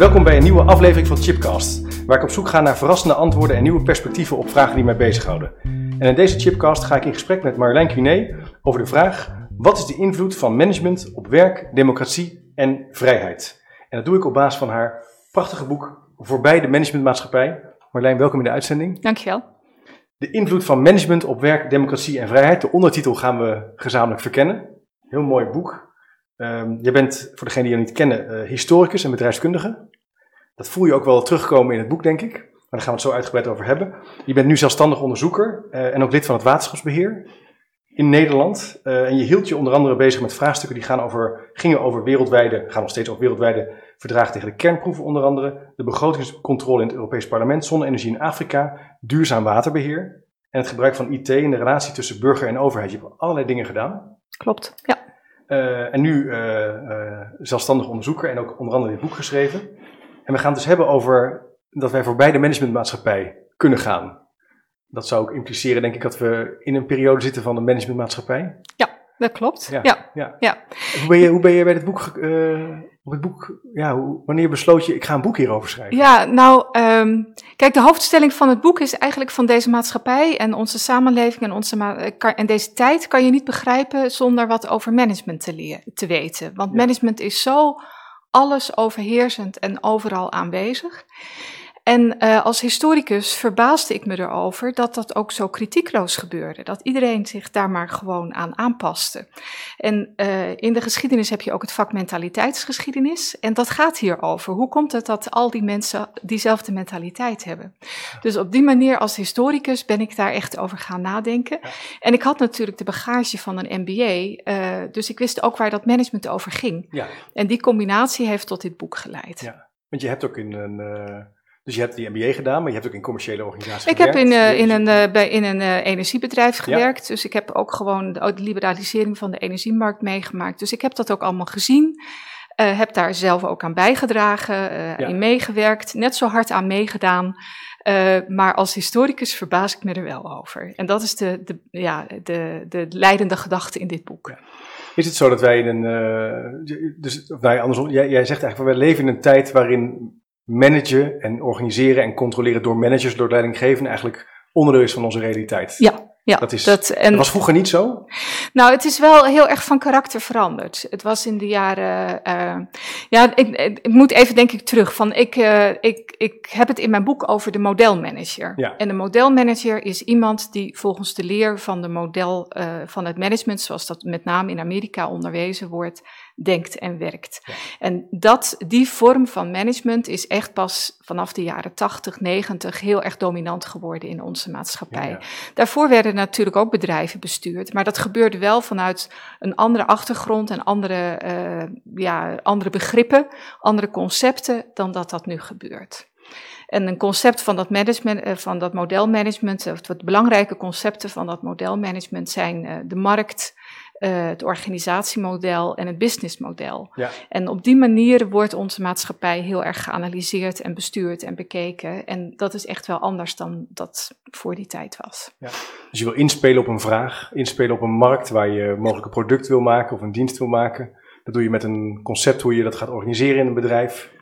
Welkom bij een nieuwe aflevering van Chipcast, waar ik op zoek ga naar verrassende antwoorden en nieuwe perspectieven op vragen die mij bezighouden. En in deze Chipcast ga ik in gesprek met Marjolein Cunet over de vraag: wat is de invloed van management op werk, democratie en vrijheid? En dat doe ik op basis van haar prachtige boek Voorbij de Managementmaatschappij. Marjolein, welkom in de uitzending. Dankjewel. De invloed van management op werk, democratie en vrijheid. De ondertitel gaan we gezamenlijk verkennen. Heel mooi boek. Um, je bent, voor degenen die je niet kennen, uh, historicus en bedrijfskundige. Dat voel je ook wel terugkomen in het boek, denk ik. Maar daar gaan we het zo uitgebreid over hebben. Je bent nu zelfstandig onderzoeker uh, en ook lid van het waterschapsbeheer in Nederland. Uh, en je hield je onder andere bezig met vraagstukken die gaan over, gingen over wereldwijde, gaan nog steeds over wereldwijde verdragen tegen de kernproeven onder andere. De begrotingscontrole in het Europees Parlement, zonne-energie in Afrika, duurzaam waterbeheer. En het gebruik van IT in de relatie tussen burger en overheid. Je hebt allerlei dingen gedaan. Klopt, ja. Uh, en nu uh, zelfstandig onderzoeker en ook onder andere dit boek geschreven. En we gaan het dus hebben over dat wij voorbij de managementmaatschappij kunnen gaan. Dat zou ook impliceren, denk ik, dat we in een periode zitten van de managementmaatschappij. Ja, dat klopt. Ja. ja. ja. ja. Hoe, ben je, hoe ben je bij dit boek, uh, op het boek, ja, hoe, wanneer besloot je, ik ga een boek hierover schrijven? Ja, nou, um, kijk, de hoofdstelling van het boek is eigenlijk van deze maatschappij en onze samenleving en, onze en deze tijd kan je niet begrijpen zonder wat over management te, te weten. Want ja. management is zo alles overheersend en overal aanwezig. En uh, als historicus verbaasde ik me erover dat dat ook zo kritiekloos gebeurde. Dat iedereen zich daar maar gewoon aan aanpaste. En uh, in de geschiedenis heb je ook het vak mentaliteitsgeschiedenis. En dat gaat hierover. Hoe komt het dat al die mensen diezelfde mentaliteit hebben? Dus op die manier als historicus ben ik daar echt over gaan nadenken. En ik had natuurlijk de bagage van een MBA. Uh, dus ik wist ook waar dat management over ging. Ja. En die combinatie heeft tot dit boek geleid. Ja. Want je hebt ook in een dus je hebt die MBA gedaan, maar je hebt ook in commerciële organisaties ik gewerkt. Ik heb in, uh, in een, uh, bij, in een uh, energiebedrijf gewerkt. Ja. Dus ik heb ook gewoon de, de, liberalisering van de energiemarkt meegemaakt. Dus ik heb dat ook allemaal gezien. heb daar zelf ook aan bijgedragen, ja. in meegewerkt. Net zo hard aan meegedaan. maar als historicus verbaas ik me er wel over. En dat is de, de, ja, de, de leidende gedachte in dit boek. Ja. Is het zo dat wij in een. dus, of nou, andersom, jij, jij zegt eigenlijk, wij leven in een tijd waarin managen en organiseren en controleren door managers, door leidinggevenden eigenlijk onderdeel is van onze realiteit. Ja, ja, dat, is, dat, en, dat was vroeger niet zo? Nou, het is wel heel erg van karakter veranderd. Het was in de jaren. Uh, ja, ik, ik, moet even denk ik terug. Van ik, uh, ik, ik heb het in mijn boek over de modelmanager. Ja. En de modelmanager is iemand die volgens de leer van de model uh, van het management, zoals dat met name in Amerika onderwezen wordt, denkt en werkt. Ja. En dat, die vorm van management is echt pas vanaf de jaren 80, 90 heel erg dominant geworden in onze maatschappij. Ja, ja. Daarvoor werden natuurlijk ook bedrijven bestuurd, maar dat gebeurde wel vanuit een andere achtergrond en andere, uh, ja, andere begrippen, andere concepten dan dat dat nu gebeurt. En een concept van dat, management, van dat modelmanagement, of wat belangrijke concepten van dat modelmanagement zijn uh, de markt, uh, het organisatiemodel en het businessmodel. Ja. En op die manier wordt onze maatschappij heel erg geanalyseerd en bestuurd en bekeken. En dat is echt wel anders dan dat voor die tijd was. Ja. Dus je wil inspelen op een vraag, inspelen op een markt waar je mogelijk een product wil maken of een dienst wil maken. Dat doe je met een concept hoe je dat gaat organiseren in een bedrijf. En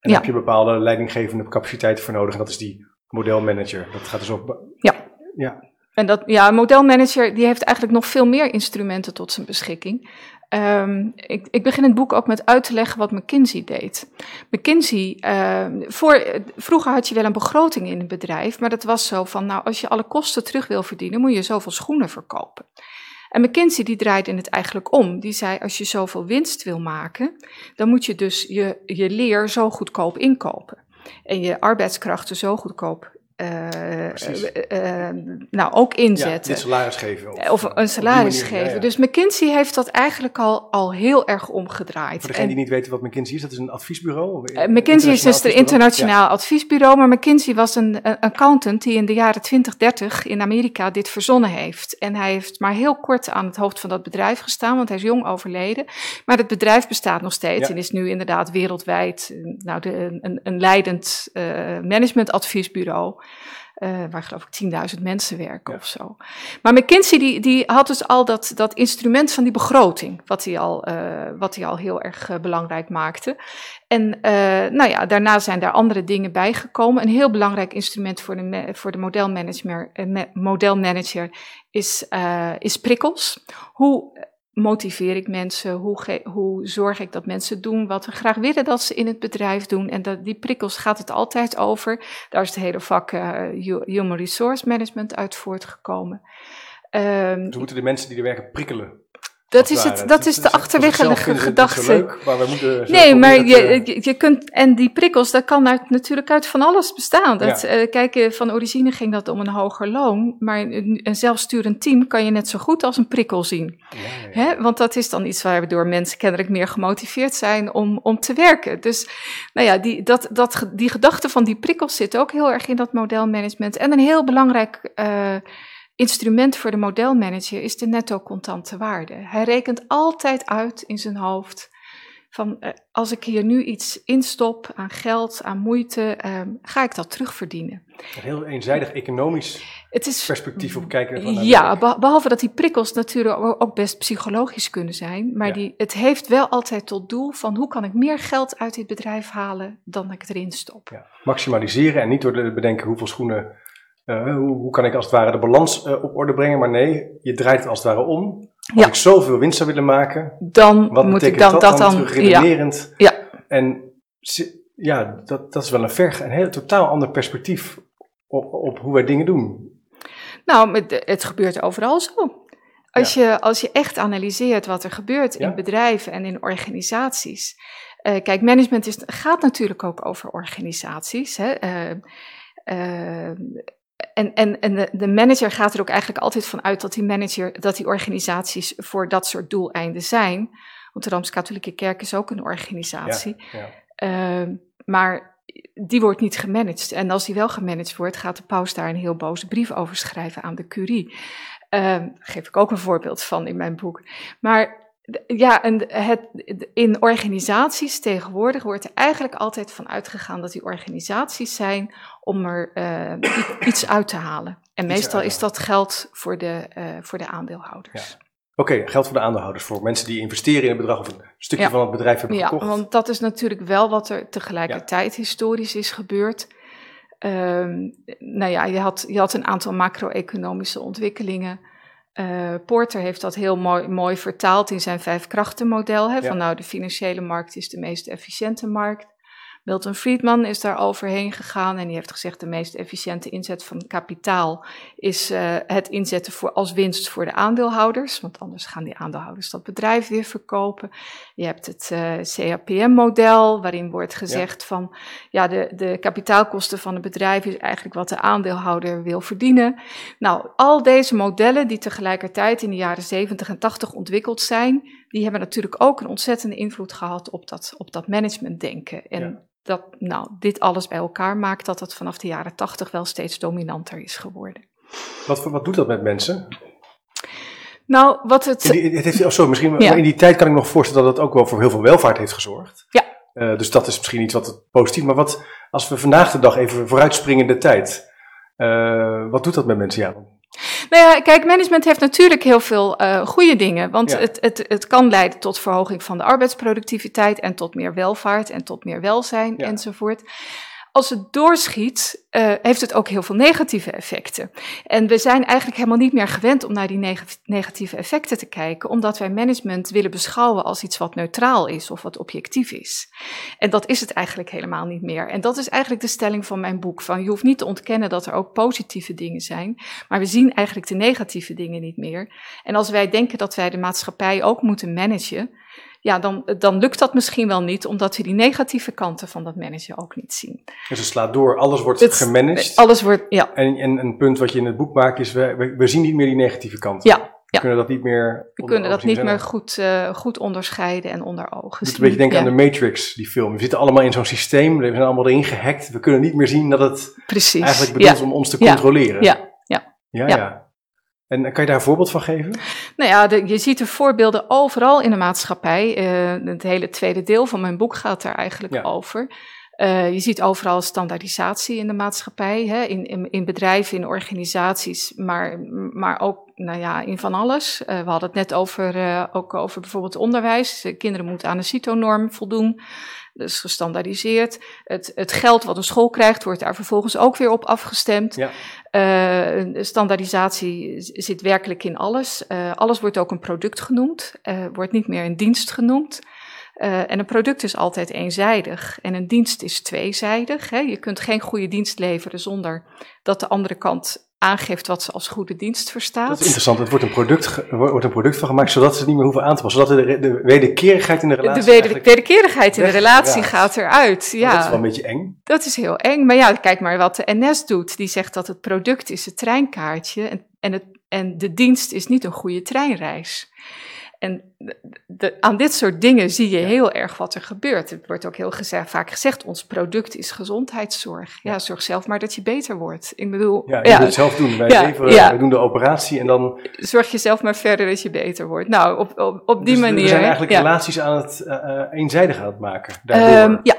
daar Ja. heb je bepaalde leidinggevende capaciteiten voor nodig. En dat is die modelmanager. Dat gaat dus ook. Ja. Ja. En dat, ja, een modelmanager die heeft eigenlijk nog veel meer instrumenten tot zijn beschikking. Ehm, ik, ik begin het boek ook met uit te leggen wat McKinsey deed. McKinsey, ehm, voor, vroeger had je wel een begroting in een bedrijf, maar dat was zo van, nou, als je alle kosten terug wil verdienen, moet je zoveel schoenen verkopen. En McKinsey die draaide het eigenlijk om. Die zei, als je zoveel winst wil maken, dan moet je dus je, je leer zo goedkoop inkopen. En je arbeidskrachten zo goedkoop nou, ook inzetten. Ja, salaris geven. Of, of een salaris geven. Dus McKinsey heeft dat eigenlijk al, al heel erg omgedraaid. Voor degene die niet weten wat McKinsey is, dat is een adviesbureau? McKinsey is dus een internationaal adviesbureau, maar McKinsey was een, een accountant die in de jaren 20, 30 in Amerika dit verzonnen heeft. En hij heeft maar heel kort aan het hoofd van dat bedrijf gestaan, want hij is jong overleden. Maar het bedrijf bestaat nog steeds en is nu inderdaad wereldwijd nou, de, een, een leidend uh, managementadviesbureau. Uh, waar geloof ik 10.000 mensen werken of zo. Maar McKinsey die, die had dus al dat, dat instrument van die begroting, wat hij al, uh, wat hij al heel erg uh, belangrijk maakte. En nou ja, daarna zijn daar andere dingen bijgekomen. Een heel belangrijk instrument voor de, voor de modelmanager, modelmanager is, is prikkels. Hoe motiveer ik mensen? Hoe, hoe zorg ik dat mensen doen wat we graag willen dat ze in het bedrijf doen? En dat, die prikkels gaat het altijd over. Daar is het hele vak uh, Human Resource Management uit voortgekomen. Um, dus moeten de mensen die er werken prikkelen? Dat is, het, dat is de achterliggende gedachte. Leuk, maar we moeten nee, maar je, je kunt, en die prikkels, dat kan uit, natuurlijk uit van alles bestaan. Dat, ja. uh, kijk, van origine ging dat om een hoger loon, maar een, een zelfsturend team kan je net zo goed als een prikkel zien. Ja, Hè? Want dat is dan iets waardoor mensen kennelijk meer gemotiveerd zijn om, om te werken. Dus, nou ja, die, dat, dat, die gedachte van die prikkels zit ook heel erg in dat modelmanagement. En een heel belangrijk. Uh, instrument voor de modelmanager is de netto contante waarde. Hij rekent altijd uit in zijn hoofd van eh, als ik hier nu iets instop aan geld, aan moeite, eh, ga ik dat terugverdienen. Een heel eenzijdig economisch het is, perspectief op kijken. Van ja, behalve dat die prikkels natuurlijk ook best psychologisch kunnen zijn, maar die, het heeft wel altijd tot doel van hoe kan ik meer geld uit dit bedrijf halen dan ik erin stop. Ja. Maximaliseren en niet door te bedenken hoeveel schoenen uh, hoe, hoe, kan ik als het ware de balans uh, op orde brengen? Maar nee, je draait het als het ware om. Als ja. ik zoveel winst zou willen maken, dan wat moet ik dan dat, dat dan, redenerend. Ja. ja. En ja, dat, dat is wel een ver, een heel totaal ander perspectief op, op hoe wij dingen doen. Nou, het, gebeurt overal zo. Als, ja. je, als je echt analyseert wat er gebeurt in bedrijven en in organisaties. Uh, kijk, management is, gaat natuurlijk ook over organisaties. Hè. En, en, en de, de, manager gaat er ook eigenlijk altijd van uit dat die manager, dat die organisaties voor dat soort doeleinden zijn. Want de Rooms-Katholieke Kerk is ook een organisatie. Ja, ja. Uh, maar die wordt niet gemanaged. En als die wel gemanaged wordt, gaat de paus daar een heel boze brief over schrijven aan de curie. Uh, daar geef ik ook een voorbeeld van in mijn boek. Maar ja, en het, in organisaties tegenwoordig wordt er eigenlijk altijd van uitgegaan dat die organisaties zijn om er uh, iets uit te halen. En meestal is dat geld voor de, uh, voor de aandeelhouders. Ja. Oké, okay, geld voor de aandeelhouders, voor mensen die investeren in een bedrag of een stukje ja. van het bedrijf hebben gekocht. Ja, want dat is natuurlijk wel wat er tegelijkertijd historisch is gebeurd. Um, nou ja, je had, je had een aantal macro-economische ontwikkelingen. Uh, Porter heeft dat heel mooi, mooi vertaald in zijn vijf krachtenmodel. Hè, ja. Van nou, de financiële markt is de meest efficiënte markt. Milton Friedman is daar overheen gegaan en die heeft gezegd de meest efficiënte inzet van kapitaal is uh, het inzetten voor, als winst voor de aandeelhouders, want anders gaan die aandeelhouders dat bedrijf weer verkopen. Je hebt het uh, CAPM-model waarin wordt gezegd ja. van ja, de, de kapitaalkosten van het bedrijf is eigenlijk wat de aandeelhouder wil verdienen. Nou, al deze modellen die tegelijkertijd in de jaren 70 en 80 ontwikkeld zijn, die hebben natuurlijk ook een ontzettende invloed gehad op dat, op dat managementdenken. En ja dat nou, dit alles bij elkaar maakt dat het vanaf de jaren tachtig wel steeds dominanter is geworden. Wat, wat doet dat met mensen? Nou, wat het. Die, het heeft, oh, sorry, misschien, ja. in die tijd kan ik nog voorstellen dat het ook wel voor heel veel welvaart heeft gezorgd. Ja. Uh, dus dat is misschien iets wat positief. Maar wat, als we vandaag de dag even vooruitspringen in de tijd, uh, wat doet dat met mensen? Ja, nou ja, kijk, management heeft natuurlijk heel veel uh, goede dingen. Want ja. het, het, het kan leiden tot verhoging van de arbeidsproductiviteit en tot meer welvaart en tot meer welzijn ja. enzovoort als het doorschiet, uh, heeft het ook heel veel negatieve effecten. En we zijn eigenlijk helemaal niet meer gewend om naar die neg negatieve effecten te kijken, omdat wij management willen beschouwen als iets wat neutraal is of wat objectief is. En dat is het eigenlijk helemaal niet meer. En dat is eigenlijk de stelling van mijn boek: van je hoeft niet te ontkennen dat er ook positieve dingen zijn, maar we zien eigenlijk de negatieve dingen niet meer. En als wij denken dat wij de maatschappij ook moeten managen, ja, dan, dan lukt dat misschien wel niet, omdat we die negatieve kanten van dat managen ook niet zien. Dus het slaat door, alles wordt gemanaged. Alles wordt, ja. En, en een punt wat je in het boek maakt is, we, we, zien niet meer die negatieve kanten. Ja. We kunnen dat niet meer. We kunnen dat niet meer goed, uh, goed onderscheiden en onder ogen zien. Het een beetje denken aan de Matrix, die film. We zitten allemaal in zo'n systeem, we zijn allemaal erin gehackt. We kunnen niet meer zien dat het Precies. eigenlijk bedoeld is om ons te controleren. Ja. Ja. ja. ja. En kan je daar een voorbeeld van geven? Nou ja, de, je ziet de voorbeelden overal in de maatschappij. Uh, het hele tweede deel van mijn boek gaat daar eigenlijk over. Uh, je ziet overal standaardisatie in de maatschappij, hè, in, in, in, bedrijven, in organisaties, maar, maar ook nou ja, in van alles. Uh, we hadden het net over, ook over bijvoorbeeld onderwijs. kinderen moeten aan de CITO-norm voldoen. Dus gestandaardiseerd. Het, het geld wat een school krijgt, wordt daar vervolgens ook weer op afgestemd. Ja. standaardisatie zit werkelijk in alles. alles wordt ook een product genoemd, wordt niet meer een dienst genoemd. Uh, en een product is altijd eenzijdig en een dienst is tweezijdig. Hè. Je kunt geen goede dienst leveren zonder dat de andere kant aangeeft wat ze als goede dienst verstaat. Dat is interessant. Het wordt een product, wordt een product van gemaakt zodat ze het niet meer hoeven aan te passen. Zodat de, de wederkerigheid in de relatie. De weder, wederkerigheid in de relatie gaat eruit. Ja. dat is wel een beetje eng. Dat is heel eng. Maar ja, kijk maar wat de NS doet. Die zegt dat het product is het treinkaartje en, en, het, en de dienst is niet een goede treinreis. En de, aan dit soort dingen zie je heel erg wat er gebeurt. Het wordt ook heel gezegd, vaak gezegd, ons product is gezondheidszorg. Ja, zorg zelf maar dat je beter wordt. Ik bedoel... Ja, je ja, moet het zelf doen. Wij, leveren, wij doen de operatie en dan... Zorg je zelf maar verder dat je beter wordt. Nou, op, op, op die dus manier... We zijn eigenlijk relaties aan het uh, eenzijdig aan het maken. Um, ja,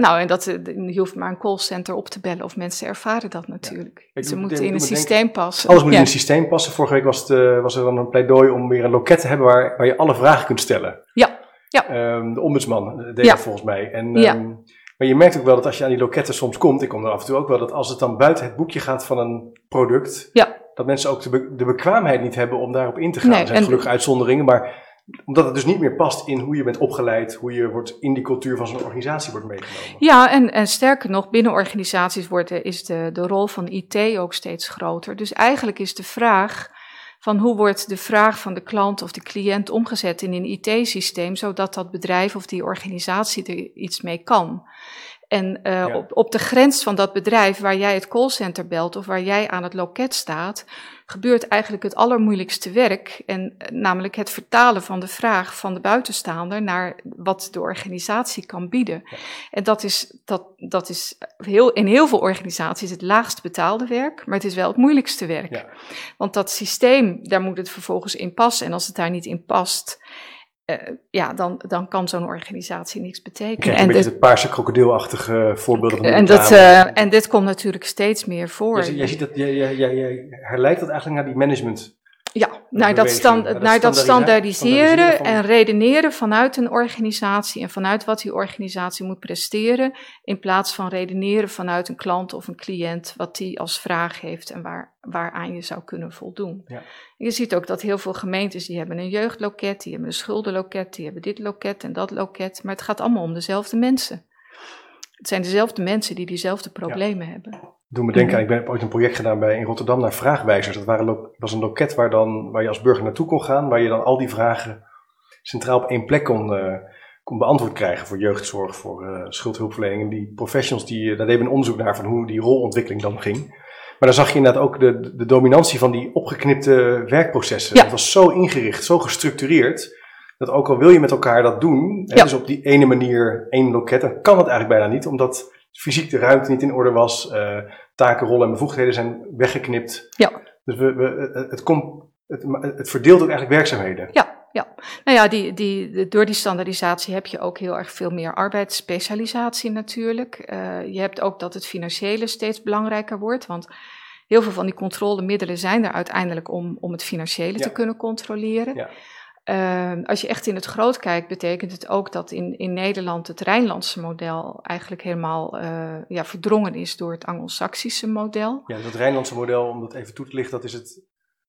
nou, en dat, eh, je hoeft maar een callcenter op te bellen of mensen ervaren dat natuurlijk. Ze moeten in een systeem passen. Alles moet in een systeem passen. Vorige week was, het, uh, was er dan een pleidooi om weer een loket te hebben waar, waar je alle vragen kunt stellen. Ja. ja. Um, de ombudsman eh, deed dat volgens mij. En. Um, maar je merkt ook wel dat als je aan die loketten soms komt, ik kom er af en toe ook wel, dat als het dan buiten het boekje gaat van een product, dat mensen ook de, be de bekwaamheid niet hebben om daarop in te gaan. Nee, er zijn gelukkig uitzonderingen, maar omdat het dus niet meer past in hoe je bent opgeleid, hoe je wordt in die cultuur van zo'n organisatie wordt meegenomen. Ja, en, en sterker nog, binnen organisaties wordt, is de, de rol van IT ook steeds groter. Dus eigenlijk is de vraag van hoe wordt de vraag van de klant of de cliënt omgezet in een IT-systeem, zodat dat bedrijf of die organisatie er iets mee kan. En uh, ja. op, op de grens van dat bedrijf waar jij het callcenter belt of waar jij aan het loket staat, gebeurt eigenlijk het allermoeilijkste werk. En uh, namelijk het vertalen van de vraag van de buitenstaander naar wat de organisatie kan bieden. Ja. En dat is, dat, dat is heel, in heel veel organisaties het laagst betaalde werk, maar het is wel het moeilijkste werk. Ja. Want dat systeem, daar moet het vervolgens in passen. En als het daar niet in past, uh, ja, dan, dan kan zo'n organisatie niks betekenen. en een beetje het paarse krokodilachtige voorbeelden van de en, dat, uh, en dit komt natuurlijk steeds meer voor. Je, je ziet dat, je, je, je, je herleidt dat eigenlijk naar die management ja, naar dat, stand, naar, dat standaardiseren en redeneren vanuit een organisatie en vanuit wat die organisatie moet presteren, in plaats van redeneren vanuit een klant of een cliënt, wat die als vraag heeft en waar, waaraan je zou kunnen voldoen. Ja. Je ziet ook dat heel veel gemeentes, die hebben een jeugdloket, die hebben een schuldenloket, die hebben dit loket en dat loket, maar het gaat allemaal om dezelfde mensen. Het zijn dezelfde mensen die diezelfde problemen ja. hebben. Doe me denken aan, ik ben ooit een project gedaan bij, in Rotterdam naar vraagwijzers. Dat waren, was een loket waar, dan, waar je als burger naartoe kon gaan, waar je dan al die vragen centraal op één plek kon, uh, kon beantwoord krijgen voor jeugdzorg, voor uh, schuldhulpverlening. En die professionals, die, uh, daar deden we een onderzoek naar van hoe die rolontwikkeling dan ging. Maar dan zag je inderdaad ook de, de dominantie van die opgeknipte werkprocessen. Ja. Dat was zo ingericht, zo gestructureerd, dat ook al wil je met elkaar dat doen, ja. dus op die ene manier één loket, dan kan het eigenlijk bijna niet, omdat fysiek de ruimte niet in orde was, uh, taken, rollen en bevoegdheden zijn weggeknipt. Ja. Dus we, we, het, het, komt, het, het verdeelt ook eigenlijk werkzaamheden. Ja, ja. Nou ja, die, die, door die standaardisatie heb je ook heel erg veel meer arbeidsspecialisatie natuurlijk. Uh, je hebt ook dat het financiële steeds belangrijker wordt, want heel veel van die controlemiddelen zijn er uiteindelijk om, om het financiële ja. te kunnen controleren. Ja. Uh, als je echt in het groot kijkt, betekent het ook dat in, in Nederland het Rijnlandse model eigenlijk helemaal uh, ja, verdrongen is door het Anglo-Saxische model. Ja, dat Rijnlandse model, om dat even toe te lichten, dat is het.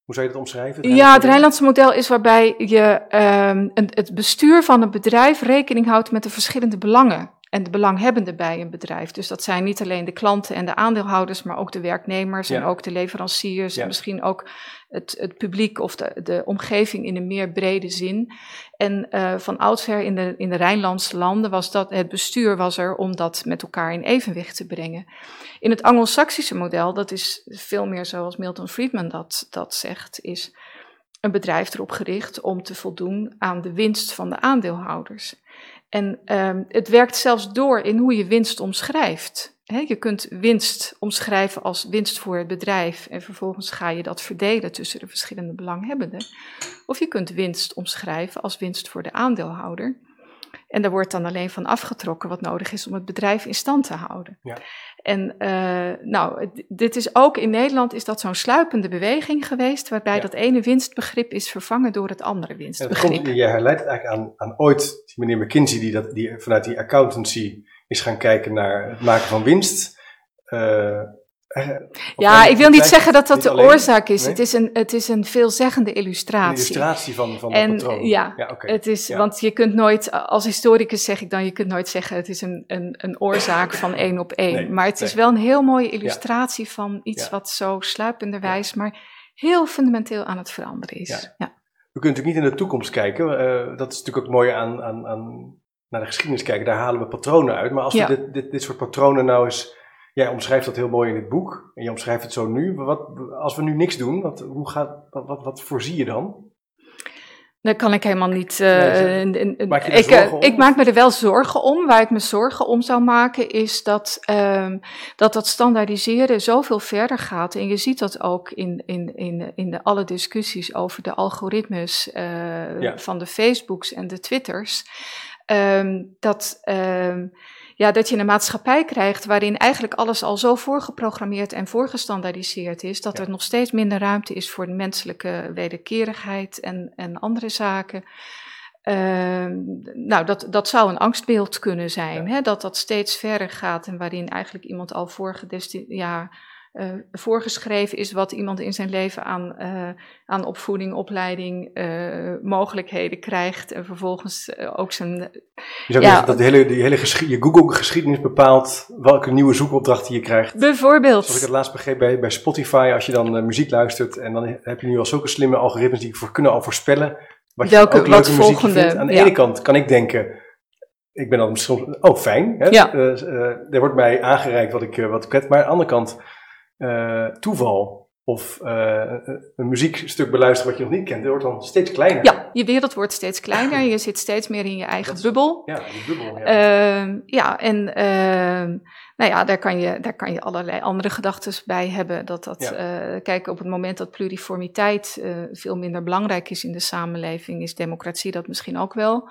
Hoe zou je dat omschrijven? Het ja, het Rijnlandse model is waarbij je um, een, het bestuur van een bedrijf rekening houdt met de verschillende belangen en de belanghebbenden bij een bedrijf. Dus dat zijn niet alleen de klanten en de aandeelhouders, maar ook de werknemers en ook de leveranciers en misschien ook het, het publiek of de, de omgeving in een meer brede zin. En uh, van oudsher in de, in de Rijnlandse landen was dat, het bestuur was er om dat met elkaar in evenwicht te brengen. In het Anglo-Saxische model, dat is veel meer zoals Milton Friedman dat, dat zegt, is een bedrijf erop gericht om te voldoen aan de winst van de aandeelhouders. En uh, het werkt zelfs door in hoe je winst omschrijft je kunt winst omschrijven als winst voor het bedrijf en vervolgens ga je dat verdelen tussen de verschillende belanghebbenden. Of je kunt winst omschrijven als winst voor de aandeelhouder. En daar wordt dan alleen van afgetrokken wat nodig is om het bedrijf in stand te houden. Ja. En uh, nou, dit is ook in Nederland is dat zo'n sluipende beweging geweest, waarbij dat ene winstbegrip is vervangen door het andere winstbegrip. Ja, komt, je herleidt het eigenlijk aan, aan ooit die meneer McKinsey die, dat, die vanuit die accountancy is gaan kijken naar het maken van winst. Uh, ja, ik wil niet zeggen dat dat de oorzaak is. Het, is een, het is een veelzeggende illustratie. Een illustratie van, van en, patroon. Ja, ja het is, want je kunt nooit, als historicus zeg ik dan, je kunt nooit zeggen het is een, een, een oorzaak van één op één. maar het is wel een heel mooie illustratie van iets wat zo sluipenderwijs, maar heel fundamenteel aan het veranderen is. Ja. We kunnen natuurlijk niet in de toekomst kijken. Uh, dat is natuurlijk ook mooi aan, aan, aan naar de geschiedenis kijken, daar halen we patronen uit. Maar als we dit, dit, dit soort patronen nou eens. Jij omschrijft dat heel mooi in het boek. En je omschrijft het zo nu. Wat, als we nu niks doen, wat, hoe gaat, wat, wat, wat voorzie je dan? Dat kan ik helemaal niet. Uh, ik, ik, maak me er wel zorgen om. Waar ik me zorgen om zou maken, is dat uh, dat, dat standaardiseren zoveel verder gaat. En je ziet dat ook in, in, in, in de, alle discussies over de algoritmes uh, ja. van de Facebooks en de Twitters. Um, dat, um, ja, dat je een maatschappij krijgt waarin eigenlijk alles al zo voorgeprogrammeerd en voorgestandaardiseerd is, dat er nog steeds minder ruimte is voor de menselijke wederkerigheid en, en andere zaken. Uh, nou, dat, dat zou een angstbeeld kunnen zijn, hè? dat dat steeds verder gaat en waarin eigenlijk iemand al voorgedestineerd. Ja, uh, voorgeschreven is wat iemand in zijn leven aan, uh, aan opvoeding, opleiding, uh, mogelijkheden krijgt. En vervolgens ook zijn. Je zou ja, dat de hele, die hele je Google-geschiedenis bepaalt welke nieuwe zoekopdrachten je krijgt. Bijvoorbeeld. Zoals ik het laatst begreep bij, bij Spotify, als je dan muziek luistert en dan heb je nu al zulke slimme algoritmes die voor kunnen al voorspellen. Wat je welke, ook leuke muziek volgende, vindt. Aan de ene kant kan ik denken. Ik ben dan soms, oh fijn, hè? Ja. er wordt mij aangereikt wat ik, wat ik vet, maar aan de andere kant uh, toeval of uh, een muziekstuk beluisteren wat je nog niet kent, dat wordt dan steeds kleiner. Ja, je wereld wordt steeds kleiner. Je zit steeds meer in je eigen bubbel. Ja, die bubbel. Ja, uh, ja en uh, nou ja, daar kan, je, daar kan je allerlei andere gedachten bij hebben. Dat dat, ja. kijk, op het moment dat pluriformiteit veel minder belangrijk is in de samenleving, is democratie dat misschien ook wel.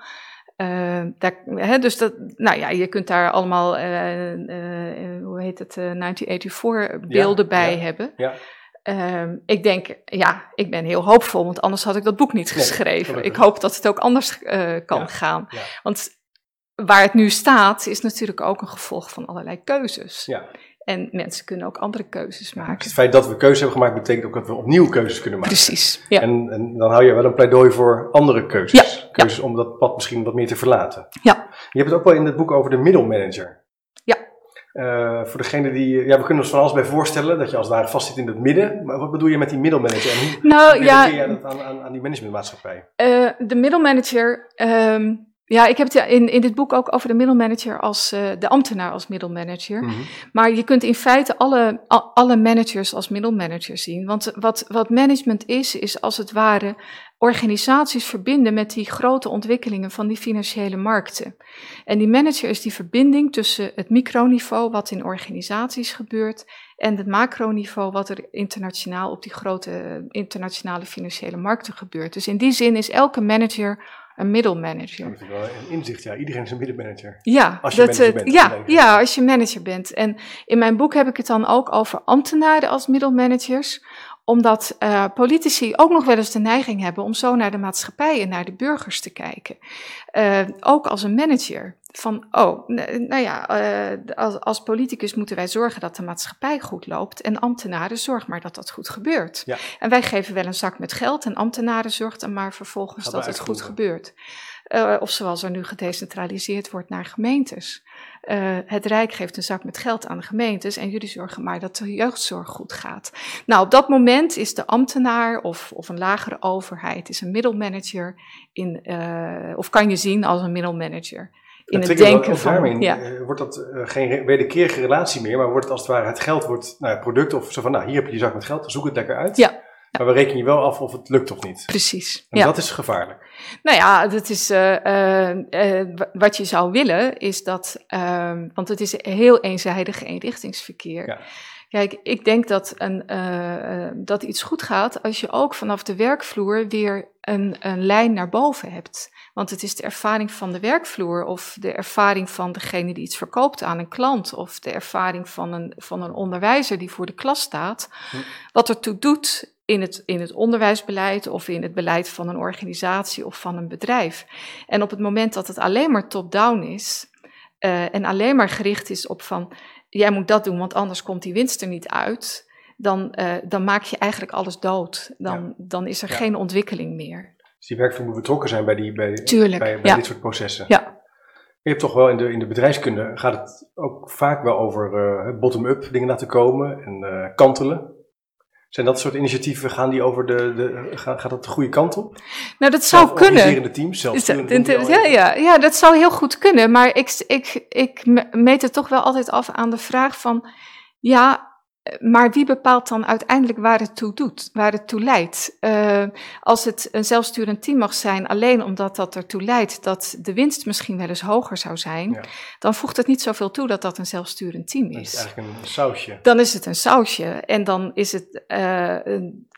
Uh, daar, hè, dus dat, nou ja, je kunt daar allemaal, uh, uh, hoe heet het, 1984 beelden bij ja, hebben. Ja. Ehm, ik denk, ja, ik ben heel hoopvol, want anders had ik dat boek niet geschreven. ik hoop dat het ook anders kan gaan. Want waar het nu staat, is natuurlijk ook een gevolg van allerlei keuzes. Ja. En mensen kunnen ook andere keuzes maken. Het feit dat we keuzes hebben gemaakt, betekent ook dat we opnieuw keuzes kunnen maken. Precies. Ja. En, en dan hou je wel een pleidooi voor andere keuzes. Ja, keuzes om dat pad misschien wat meer te verlaten. Ja. Je hebt het ook wel in het boek over de middelmanager. Ja. Uh, voor degene die. Ja, we kunnen ons van alles bij voorstellen dat je als daar vast zit in het midden. Maar wat bedoel je met die middelmanager? En hoe nou, ja, je dat aan, aan, aan die managementmaatschappij? Uh, de middelmanager. Um, ja, ik heb het in, in dit boek ook over de middelmanager als uh, de ambtenaar als middelmanager. Mm -hmm. Maar je kunt in feite alle, alle managers als middelmanager zien. Want wat, wat management is, is als het ware organisaties verbinden met die grote ontwikkelingen van die financiële markten. En die manager is die verbinding tussen het microniveau, wat in organisaties gebeurt, en het macroniveau, wat er internationaal op die grote internationale financiële markten gebeurt. Dus in die zin is elke manager een middelmanager. Dat is wel een inzicht, ja. Iedereen is een middelmanager. Ja, als je dat, manager bent. Ja, ja, als je manager bent. En in mijn boek heb ik het dan ook over ambtenaren als middelmanagers omdat uh, politici ook nog wel eens de neiging hebben om zo naar de maatschappij en naar de burgers te kijken. Uh, ook als een manager. Van, oh, nou ja, uh, als, als, politicus moeten wij zorgen dat de maatschappij goed loopt. En ambtenaren, zorg maar dat dat goed gebeurt. Ja. En wij geven wel een zak met geld en ambtenaren zorgt dan maar vervolgens dat het goed gebeurt. Uh, of zoals er nu gedecentraliseerd wordt naar gemeentes. Uh, het Rijk geeft een zak met geld aan de gemeentes en jullie zorgen maar dat de jeugdzorg goed gaat. Nou, op dat moment is de ambtenaar of, of een lagere overheid, is een middelmanager in, uh, of kan je zien als een middelmanager. In het denken van. Daarmee, ja. wordt dat geen wederkerige relatie meer, maar wordt het als het ware het geld wordt nou, product of zo van, nou hier heb je je zak met geld, zoek het lekker uit. Ja. Maar we rekenen je wel af of het lukt of niet. Precies. En dat is gevaarlijk. Nou ja, dat is, uh, uh, uh, wat je zou willen is dat, ehm, want het is heel eenzijdig eenrichtingsverkeer. Ja. Kijk, ik denk dat, een, dat iets goed gaat als je ook vanaf de werkvloer weer een, een lijn naar boven hebt. Want het is de ervaring van de werkvloer of de ervaring van degene die iets verkoopt aan een klant of de ervaring van een, van een onderwijzer die voor de klas staat, hm. wat ertoe doet in het, in het onderwijsbeleid of in het beleid van een organisatie of van een bedrijf. En op het moment dat het alleen maar top-down is uh, en alleen maar gericht is op van jij moet dat doen, want anders komt die winst er niet uit, dan, uh, dan maak je eigenlijk alles dood. Dan, ja. dan is er ja. geen ontwikkeling meer. Dus die werkvloer moet betrokken zijn bij, die, bij, Tuurlijk, bij, bij ja. dit soort processen. Ja. Je hebt toch wel in de, in de bedrijfskunde gaat het ook vaak wel over uh, bottom-up dingen laten komen en kantelen. Zijn dat soort initiatieven, gaan die over de, de gaat, gaat dat de goede kant op? Nou, dat zou kunnen. teams, zelf ja, ja, ja, dat zou heel goed kunnen. Maar ik, ik, ik meet het toch wel altijd af aan de vraag van, ja, maar wie bepaalt dan uiteindelijk waar het toe doet, waar het toe leidt? Uh, als het een zelfsturend team mag zijn, alleen omdat dat ertoe leidt dat de winst misschien wel eens hoger zou zijn, ja. dan voegt het niet zoveel toe dat dat een zelfsturend team is. Dat is eigenlijk een sausje. Dan is het een sausje. En dan is het. Uh,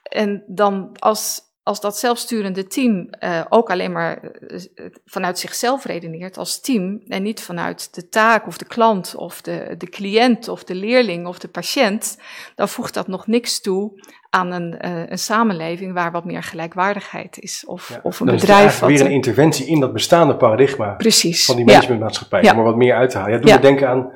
en dan als als dat zelfsturende team uh, ook alleen maar uh, vanuit zichzelf redeneert als team en niet vanuit de taak of de klant of de, de cliënt of de leerling of de patiënt, dan voegt dat nog niks toe aan een, uh, een samenleving waar wat meer gelijkwaardigheid is of, ja, of een dan bedrijf. Is het weer een interventie in dat bestaande paradigma Precies, van die managementmaatschappij ja. om er wat meer uit te halen. Ja, doe me denken aan,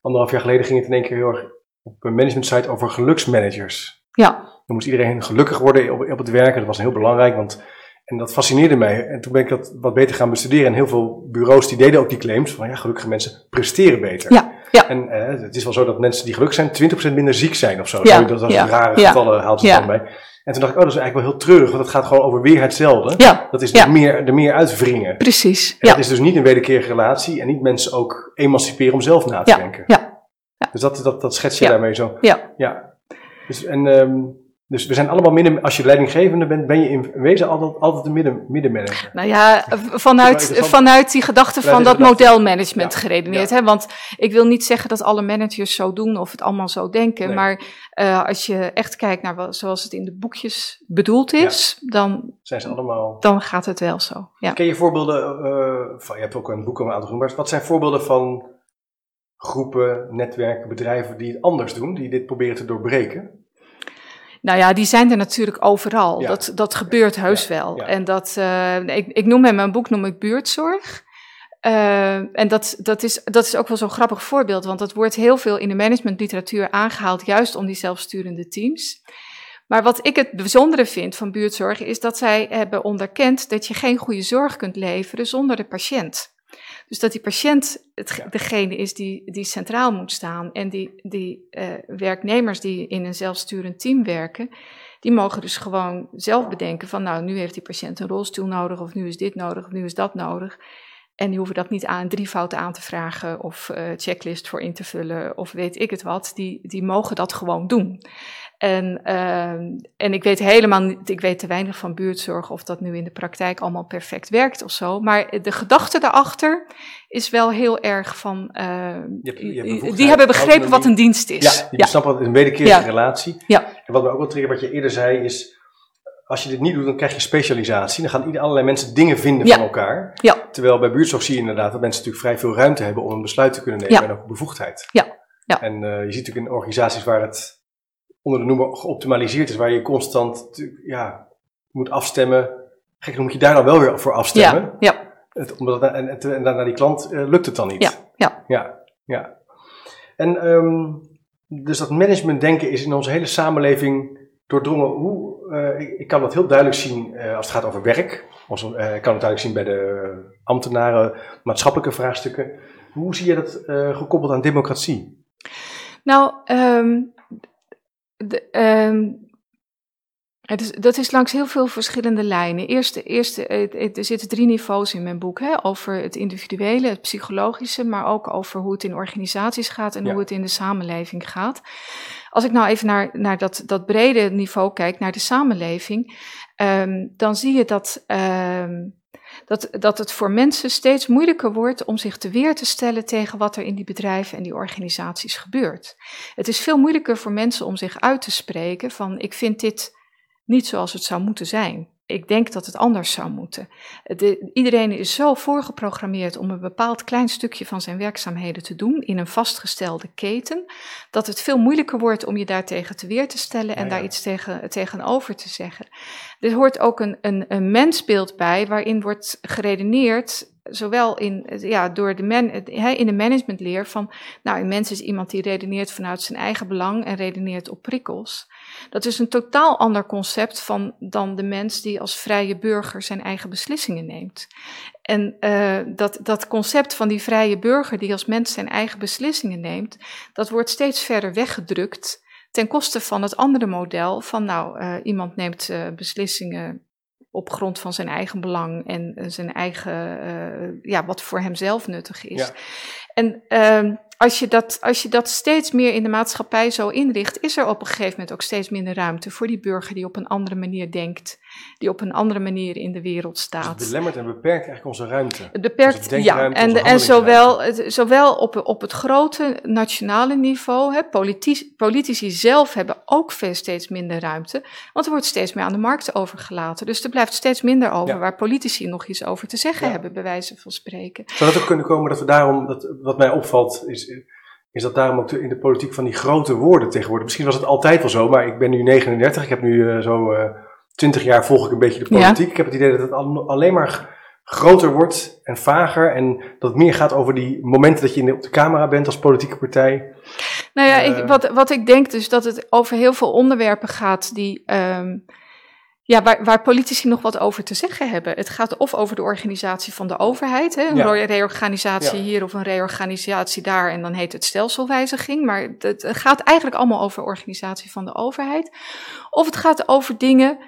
anderhalf jaar geleden ging het in één keer heel erg op een managementsite over geluksmanagers. Ja. Dan moest iedereen gelukkig worden op, op het werk. Dat was heel belangrijk, want en dat fascineerde mij. En toen ben ik dat wat beter gaan bestuderen. En heel veel bureaus die deden ook die claims van ja, gelukkige mensen presteren beter. Ja, ja. En eh, het is wel zo dat mensen die gelukkig zijn 20% minder ziek zijn of zo. Ja, dat was ja, rare ja, gevallen, haalt ze ja. dan bij. En toen dacht ik, oh, dat is eigenlijk wel heel treurig, want het gaat gewoon over weer hetzelfde. Ja, dat is ja. er, meer, er meer uitwringen. Precies. En dat is dus niet een wederkerige relatie en niet mensen ook emanciperen om zelf na te ja, denken. Ja. ja. Dus dat, dat, dat schets je daarmee zo. Ja. ja. Dus, en, um, dus we zijn allemaal midden, als je leidinggevende bent, ben je in wezen altijd, altijd een midden, middenmanager. Nou ja, vanuit, vanuit die gedachte van dat modelmanagement ja, geredeneerd. Ja. Hè? Want ik wil niet zeggen dat alle managers zo doen of het allemaal zo denken. Nee. Maar uh, als je echt kijkt naar wat, zoals het in de boekjes bedoeld is, ja. dan, zijn ze allemaal... dan gaat het wel zo. Ken je voorbeelden, uh, van, je hebt ook een boek om aan te doen, maar wat zijn voorbeelden van groepen, netwerken, bedrijven die het anders doen, die dit proberen te doorbreken? Nou ja, die zijn er natuurlijk overal. Ja. Dat, dat gebeurt heus ja, wel. Ja. En dat, uh, ik, ik noem in mijn boek noem ik buurtzorg. Uh, en dat, dat, is, dat is ook wel zo'n grappig voorbeeld, want dat wordt heel veel in de managementliteratuur aangehaald, juist om die zelfsturende teams. Maar wat ik het bijzondere vind van buurtzorg, is dat zij hebben onderkend dat je geen goede zorg kunt leveren zonder de patiënt. Dus dat die patiënt het, degene is die, die centraal moet staan. En die, die uh, werknemers die in een zelfsturend team werken, die mogen dus gewoon zelf bedenken van nou, nu heeft die patiënt een rolstoel nodig, of nu is dit nodig, of nu is dat nodig. En die hoeven dat niet aan drie fouten aan te vragen of uh, checklist voor in te vullen of weet ik het wat. Die, die mogen dat gewoon doen. En, uh, en ik weet helemaal niet, ik weet te weinig van buurtzorg of dat nu in de praktijk allemaal perfect werkt of zo. Maar de gedachte daarachter is wel heel erg van, uh, je hebt, je hebt die hebben begrepen wat een dienst is. Ja, die ja. snappen wat een wederkerige ja. relatie. Ja. En wat me ook wel triggert, wat je eerder zei, is als je dit niet doet, dan krijg je specialisatie. Dan gaan allerlei mensen dingen vinden ja. van elkaar. Ja. Terwijl bij buurtzorg zie je inderdaad dat mensen natuurlijk vrij veel ruimte hebben om een besluit te kunnen nemen ja. en ook bevoegdheid. Ja. Ja. En uh, je ziet natuurlijk in organisaties waar het onder de noemer geoptimaliseerd is, waar je constant ja, moet afstemmen. Gek, dan moet je daar dan wel weer voor afstemmen. Ja. ja. Het, omdat, en, en, en naar die klant uh, lukt het dan niet. Ja. Ja. Ja. ja. En um, dus dat management denken is in onze hele samenleving doordrongen. Hoe, uh, ik, ik, kan dat heel duidelijk zien uh, als het gaat over werk. Als, ik kan het duidelijk zien bij de ambtenaren, maatschappelijke vraagstukken. Hoe zie je dat gekoppeld aan democratie? Nou, um, de, um, het is, dat is langs heel veel verschillende lijnen. Eerst, eerst, er zitten drie niveaus in mijn boek. Hè, over het individuele, het psychologische, maar ook over hoe het in organisaties gaat en ja. hoe het in de samenleving gaat. Als ik nou even naar, naar dat, dat brede niveau kijk, naar de samenleving, um, dan zie je dat, um, dat, dat het voor mensen steeds moeilijker wordt om zich te weer te stellen tegen wat er in die bedrijven en die organisaties gebeurt. Het is veel moeilijker voor mensen om zich uit te spreken van ik vind dit niet zoals het zou moeten zijn. Ik denk dat het anders zou moeten. De, iedereen is zo voorgeprogrammeerd om een bepaald klein stukje van zijn werkzaamheden te doen in een vastgestelde keten, dat het veel moeilijker wordt om je daartegen te weer te stellen en ja, ja. daar iets tegen, tegenover te zeggen. Er hoort ook een, een, een mensbeeld bij waarin wordt geredeneerd zowel in, ja, door de man, in de managementleer van, nou, een mens is iemand die redeneert vanuit zijn eigen belang en redeneert op prikkels. Dat is een totaal ander concept van, dan de mens die als vrije burger zijn eigen beslissingen neemt. En uh, dat, dat concept van die vrije burger die als mens zijn eigen beslissingen neemt, dat wordt steeds verder weggedrukt ten koste van het andere model van, nou, uh, iemand neemt uh, beslissingen op grond van zijn eigen belang en zijn eigen, ja, wat voor hemzelf nuttig is. Ja. En uh, als je, dat, als je dat steeds meer in de maatschappij zo inricht, is er op een gegeven moment ook steeds minder ruimte voor die burger die op een andere manier denkt, die op een andere manier in de wereld staat. Dus het belemmert en beperkt eigenlijk onze ruimte. Het beperkt, ja. En, en zowel, zowel op, op het grote nationale niveau, hè, politici, politici zelf hebben ook veel steeds minder ruimte, want er wordt steeds meer aan de markt overgelaten. Dus er blijft steeds minder over ja. waar politici nog iets over te zeggen ja. hebben, bij wijze van spreken. Zou het ook kunnen komen dat we daarom, dat, wat mij opvalt, is is dat daarom ook in de politiek van die grote woorden tegenwoordig. Misschien was het altijd wel zo, maar ik ben nu 39. Ik heb nu uh, zo uh, 20 jaar volg ik een beetje de politiek. Ja. Ik heb het idee dat het alleen maar groter wordt en vager. En dat het meer gaat over die momenten dat je in de, op de camera bent als politieke partij. Nou ja, uh, ik, wat, wat ik denk dus dat het over heel veel onderwerpen gaat die. Um, ja, waar, waar, politici nog wat over te zeggen hebben. Het gaat of over de organisatie van de overheid, hè, een ja. reorganisatie ja. hier of een reorganisatie daar, en dan heet het stelselwijziging. Maar het, het gaat eigenlijk allemaal over organisatie van de overheid. Of het gaat over dingen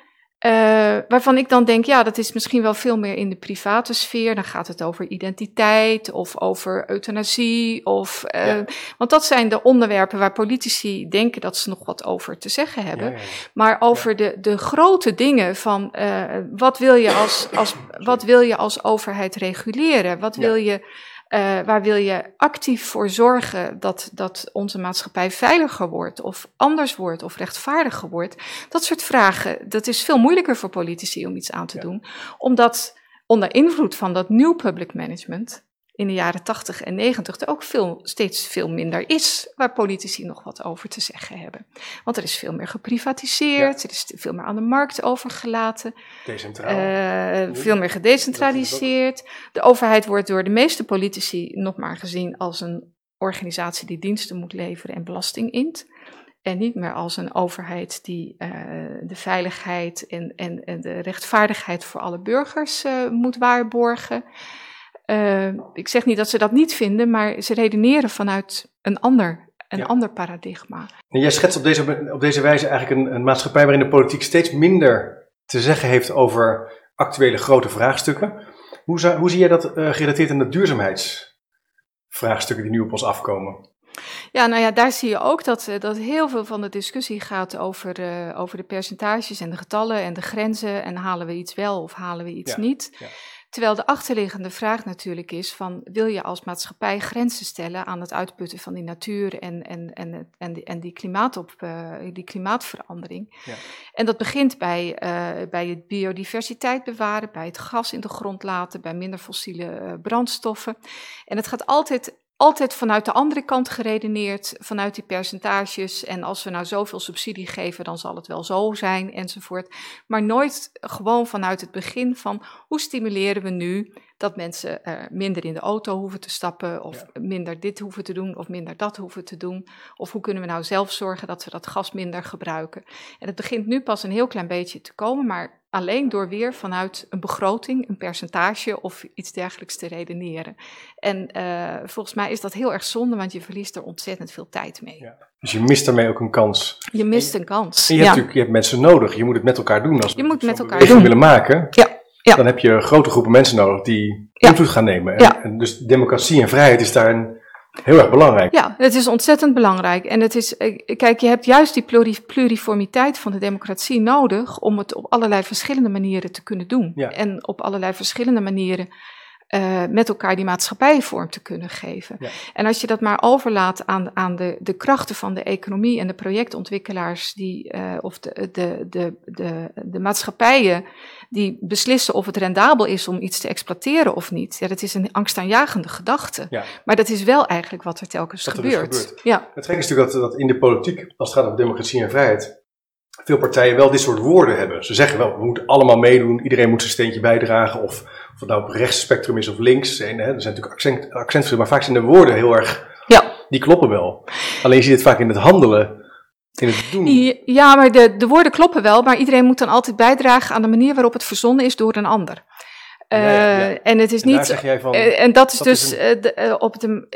uh, waarvan ik dan denk, ja, dat is misschien wel veel meer in de private sfeer. Dan gaat het over identiteit of over euthanasie. Of, uh, ja. Want dat zijn de onderwerpen waar politici denken dat ze nog wat over te zeggen hebben. Ja, ja, maar over de, de grote dingen van uh, wat, wil je als, als, wat wil je als overheid reguleren? Wat wil je uh, waar wil je actief voor zorgen dat, dat onze maatschappij veiliger wordt, of anders wordt, of rechtvaardiger wordt? Dat soort vragen, dat is veel moeilijker voor politici om iets aan te ja. doen, omdat onder invloed van dat nieuw public management in de jaren 80 en 90 er ook veel, steeds veel minder is waar politici nog wat over te zeggen hebben. Want er is veel meer geprivatiseerd, ja. er is veel meer aan de markt overgelaten, uh, veel meer gedecentraliseerd. De overheid wordt door de meeste politici nog maar gezien als een organisatie die diensten moet leveren en belasting int. En niet meer als een overheid die uh, de veiligheid en, en, en, de rechtvaardigheid voor alle burgers uh, moet waarborgen. Uh, ik zeg niet dat ze dat niet vinden, maar ze redeneren vanuit een ander, een ja. ander paradigma. En jij schetst op deze, op deze wijze eigenlijk een, een maatschappij waarin de politiek steeds minder te zeggen heeft over actuele grote vraagstukken. Hoe, zou, hoe zie jij dat uh, gerelateerd aan de duurzaamheidsvraagstukken die nu op ons afkomen? Ja, nou ja, daar zie je ook dat, dat heel veel van de discussie gaat over, uh, over de percentages en de getallen en de grenzen. En halen we iets wel of halen we iets ja. niet? Ja. Terwijl de achterliggende vraag natuurlijk is van wil je als maatschappij grenzen stellen aan het uitputten van die natuur en, en, en, en, die, en die, klimaatop, uh, die klimaatverandering. Ja. En dat begint bij, uh, bij het biodiversiteit bewaren, bij het gas in de grond laten, bij minder fossiele uh, brandstoffen. En het gaat altijd altijd vanuit de andere kant geredeneerd, vanuit die percentages. En als we nou zoveel subsidie geven, dan zal het wel zo zijn, enzovoort. Maar nooit gewoon vanuit het begin van hoe stimuleren we nu dat mensen uh, minder in de auto hoeven te stappen, of minder dit hoeven te doen, of minder dat hoeven te doen. Of hoe kunnen we nou zelf zorgen dat we dat gas minder gebruiken. En het begint nu pas een heel klein beetje te komen, maar alleen door weer vanuit een begroting, een percentage of iets dergelijks te redeneren. En uh, volgens mij is dat heel erg zonde, want je verliest er ontzettend veel tijd mee. Ja. Dus je mist daarmee ook een kans. Je mist een kans. En je, hebt natuurlijk, je hebt mensen nodig. Je moet het met elkaar doen. Als je moet met elkaar doen. willen maken. Ja. Ja. Dan heb je grote groepen mensen nodig die invloed gaan nemen. En, dus democratie en vrijheid is daar een, heel erg belangrijk. Ja, het is ontzettend belangrijk. En het is, kijk, je hebt juist die pluriformiteit van de democratie nodig om het op allerlei verschillende manieren te kunnen doen. Ja. En op allerlei verschillende manieren uh, met elkaar die maatschappij vorm te kunnen geven. Ja. En als je dat maar overlaat aan, aan de, de krachten van de economie en de projectontwikkelaars, die, uh, of de, de, de, de, de maatschappijen die beslissen of het rendabel is om iets te exploiteren of niet. Ja, dat is een angstaanjagende gedachte. Ja. Maar dat is wel eigenlijk wat er telkens wat er dus gebeurt. Gebeurt. Ja. Het gek is natuurlijk dat, dat in de politiek, als het gaat om democratie en vrijheid, veel partijen wel dit soort woorden hebben. Ze zeggen wel, we moeten allemaal meedoen, iedereen moet zijn steentje bijdragen, of of het nou op rechtsspectrum is of links. En, hè, er zijn natuurlijk accent, accentverschillen, maar vaak zijn de woorden heel erg, ja. die kloppen wel. Alleen je ziet het vaak in het handelen, in het doen. Ja, maar de, de woorden kloppen wel, maar iedereen moet dan altijd bijdragen aan de manier waarop het verzonnen is door een ander. Uh, En het is en niet. Van, uh, en dat is dus uh, de, op de.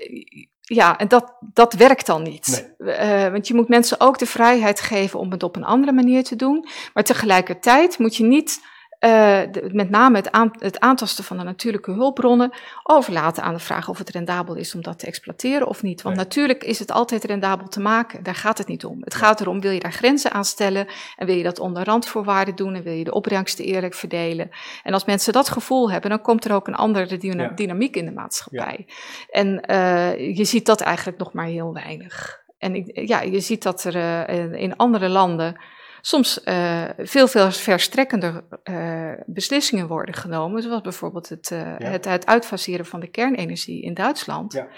Ja, en dat, dat werkt dan niet. Nee. want je moet mensen ook de vrijheid geven om het op een andere manier te doen. Maar tegelijkertijd moet je niet uh, met name het, aan, het, aantasten van de natuurlijke hulpbronnen overlaten aan de vraag of het rendabel is om dat te exploiteren of niet. Want natuurlijk is het altijd rendabel te maken. Daar gaat het niet om. Het gaat erom, wil je daar grenzen aan stellen en wil je dat onder randvoorwaarden doen en wil je de opbrengsten eerlijk verdelen. En als mensen dat gevoel hebben, dan komt er ook een andere dynamiek in de maatschappij. Ja. En uh, je ziet dat eigenlijk nog maar heel weinig. En ik, ja, je ziet dat er uh, in andere landen soms uh, veel, veel verstrekkender uh, beslissingen worden genomen. Zoals bijvoorbeeld het, uh, ja. het, het uitfaseren van de kernenergie in Duitsland. Ja.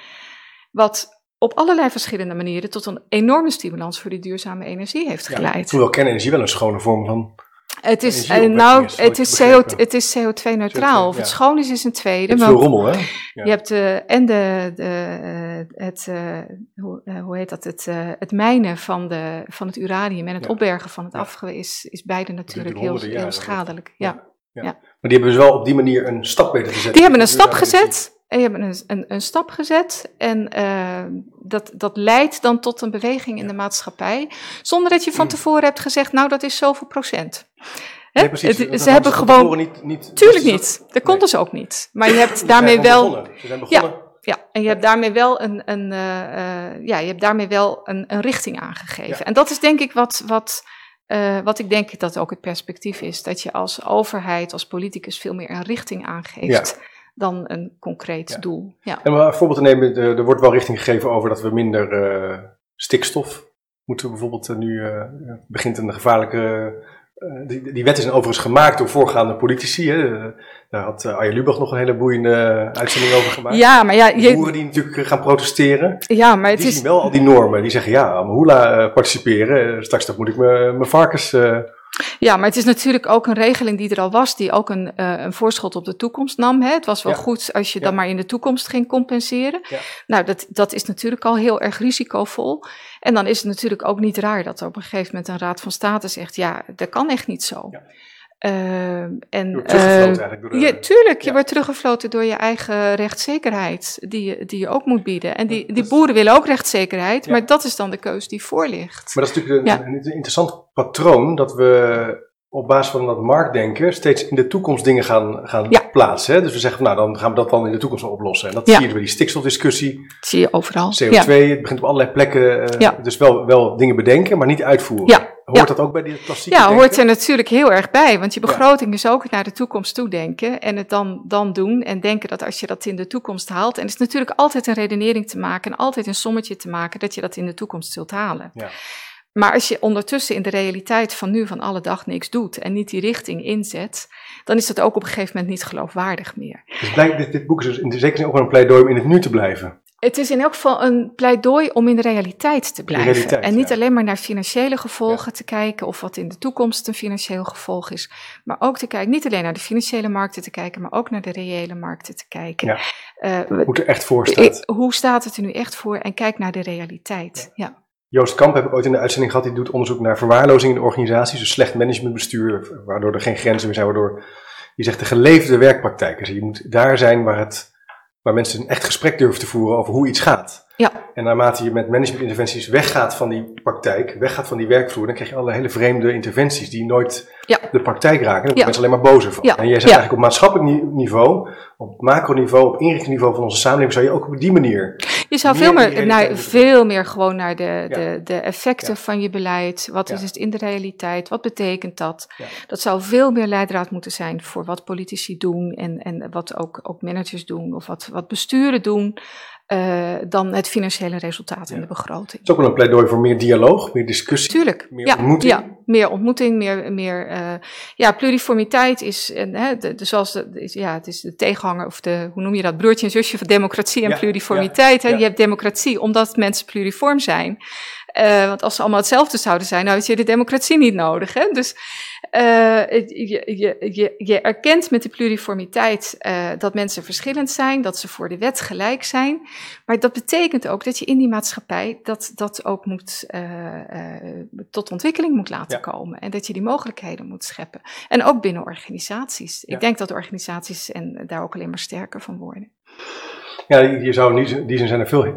Wat op allerlei verschillende manieren tot een enorme stimulans voor die duurzame energie heeft geleid. Ja, hoewel kernenergie wel een schone vorm van het is, uh, nou, is, het, is CO, het is CO2-neutraal. Of het schoon is, is een tweede. Het is veel rommel, hè? Ja. Je hebt uh, en de, de, uh, het, hoe, hoe, heet dat, het, het mijnen van, de, van het uranium en het opbergen van het afgeweer is, is beide natuurlijk heel, heel schadelijk. Ja. Maar die hebben dus wel op die manier een stap weten gezet. Die hebben een stap gezet. En je hebt een, een, een stap gezet en uh, dat, dat leidt dan tot een beweging in de maatschappij, zonder dat je van mm. tevoren hebt gezegd, nou dat is zoveel procent. Nee, precies, het, ze hebben gewoon. Niet, niet, tuurlijk niet. Dat kon dus ook niet. Maar je hebt daarmee wel. Ze zijn begonnen. Ja, ja, en je hebt daarmee wel een, een, uh, uh, ja, je hebt daarmee wel een, een richting aangegeven. Ja. En dat is denk ik wat, wat, uh, wat ik denk dat ook het perspectief is. Dat je als overheid, als politicus veel meer een richting aangeeft. Ja dan een concreet doel. Ja. En om een voorbeeld te nemen, er wordt wel richting gegeven over dat we minder uh, stikstof moeten bijvoorbeeld uh, nu uh, begint een gevaarlijke. Die, die, wet is overigens gemaakt door voorgaande politici. Hè. Daar had Arjen Lubach nog een hele boeiende uitzending over gemaakt. Ja, maar ja, je... boeren die natuurlijk gaan protesteren. Ja, maar het die is... zien wel al die normen. Die zeggen ja, Mahula participeren. Straks moet ik mijn varkens ja, maar het is natuurlijk ook een regeling die er al was, die ook een, uh, een voorschot op de toekomst nam. Hè? Het was wel goed als je ja. dan maar in de toekomst ging compenseren. Ja. Nou, dat, dat is natuurlijk al heel erg risicovol. En dan is het natuurlijk ook niet raar dat er op een gegeven moment een raad van state zegt, ja, dat kan echt niet zo. Uh, en, je wordt teruggefloten eigenlijk door de, je, Tuurlijk, je wordt teruggefloten door je eigen rechtszekerheid, die je, die je ook moet bieden. En die, die boeren willen ook rechtszekerheid, maar dat is dan de keus die voor ligt. Maar dat is natuurlijk een, een interessant patroon, dat we op basis van dat marktdenken steeds in de toekomst dingen gaan, gaan plaatsen. Hè? Dus we zeggen, van, nou dan gaan we dat dan in de toekomst wel oplossen. En dat zie je bij die stikstofdiscussie. Dat zie je overal. CO2, het begint op allerlei plekken. Uh, dus wel, wel dingen bedenken, maar niet uitvoeren. Ja. Hoort dat ook bij die klassieke Ja, hoort er natuurlijk heel erg bij. Want je begroting is ook naar de toekomst toe denken. En het dan, dan doen. En denken dat als je dat in de toekomst haalt. En het is natuurlijk altijd een redenering te maken. En altijd een sommetje te maken dat je dat in de toekomst zult halen. Ja. Maar als je ondertussen in de realiteit van nu van alle dag niks doet en niet die richting inzet, dan is dat ook op een gegeven moment niet geloofwaardig meer. Dus blijkt, dit, dit boek is dus in de zekere zin ook wel een pleidooi om in het nu te blijven. Het is in elk geval een pleidooi om in de realiteit te blijven. realiteit, en niet ja. alleen maar naar financiële gevolgen te kijken of wat in de toekomst een financieel gevolg is. Maar ook te kijken, niet alleen naar de financiële markten te kijken, maar ook naar de reële markten te kijken. Ja. Hoe het er echt voor staat. hoe staat het er nu echt voor? En kijk naar de realiteit. Ja. Joost Kamp heb ik ooit in de uitzending gehad. Die doet onderzoek naar verwaarlozing in de organisaties. Dus slecht managementbestuur, waardoor er geen grenzen meer zijn. Waardoor, die zegt de geleefde werkpraktijken. Dus je moet daar zijn waar, het, waar mensen een echt gesprek durven te voeren over hoe iets gaat. Ja. En naarmate je met managementinterventies weggaat van die praktijk, weggaat van die werkvloer, dan krijg je allerlei hele vreemde interventies die nooit Ja. de praktijk raken. Daar worden Ja. mensen alleen maar bozer van. En jij zegt eigenlijk op maatschappelijk ni- niveau, op macroniveau, op inrichtingsniveau van onze samenleving, zou je ook op die manier Je zou Meer veel meer, naar, moeten veel meer gewoon naar de, de, de effecten van je beleid. Wat is het in de realiteit? Wat betekent dat? Dat zou veel meer leidraad moeten zijn voor wat politici doen en, en wat ook, ook managers doen of wat, wat besturen doen. Eh, dan het financiële resultaat in Ja. de begroting. Het is ook wel een pleidooi voor meer dialoog, meer discussie. Tuurlijk. Meer ja, ontmoeting. Ja, meer ontmoeting, meer. meer eh, ja, pluriformiteit is, en, hè, de, de, zoals de, is, ja, het is de tegenhanger, of de, hoe noem je dat, broertje en zusje van democratie en Ja, pluriformiteit. Hè? Je hebt democratie omdat mensen pluriform zijn. Eh, want als ze allemaal hetzelfde zouden zijn, nou had je de democratie niet nodig. Hè? Dus eh, je, je, je, je erkent met de pluriformiteit eh, dat mensen verschillend zijn, dat ze voor de wet gelijk zijn. Maar dat betekent ook dat je in die maatschappij dat, dat ook moet, tot ontwikkeling moet laten Ja. komen. En dat je die mogelijkheden moet scheppen. En ook binnen organisaties. Ja. Ik denk dat organisaties en daar ook alleen maar sterker van worden. Ja, je zou in die zin, zijn er veel eh,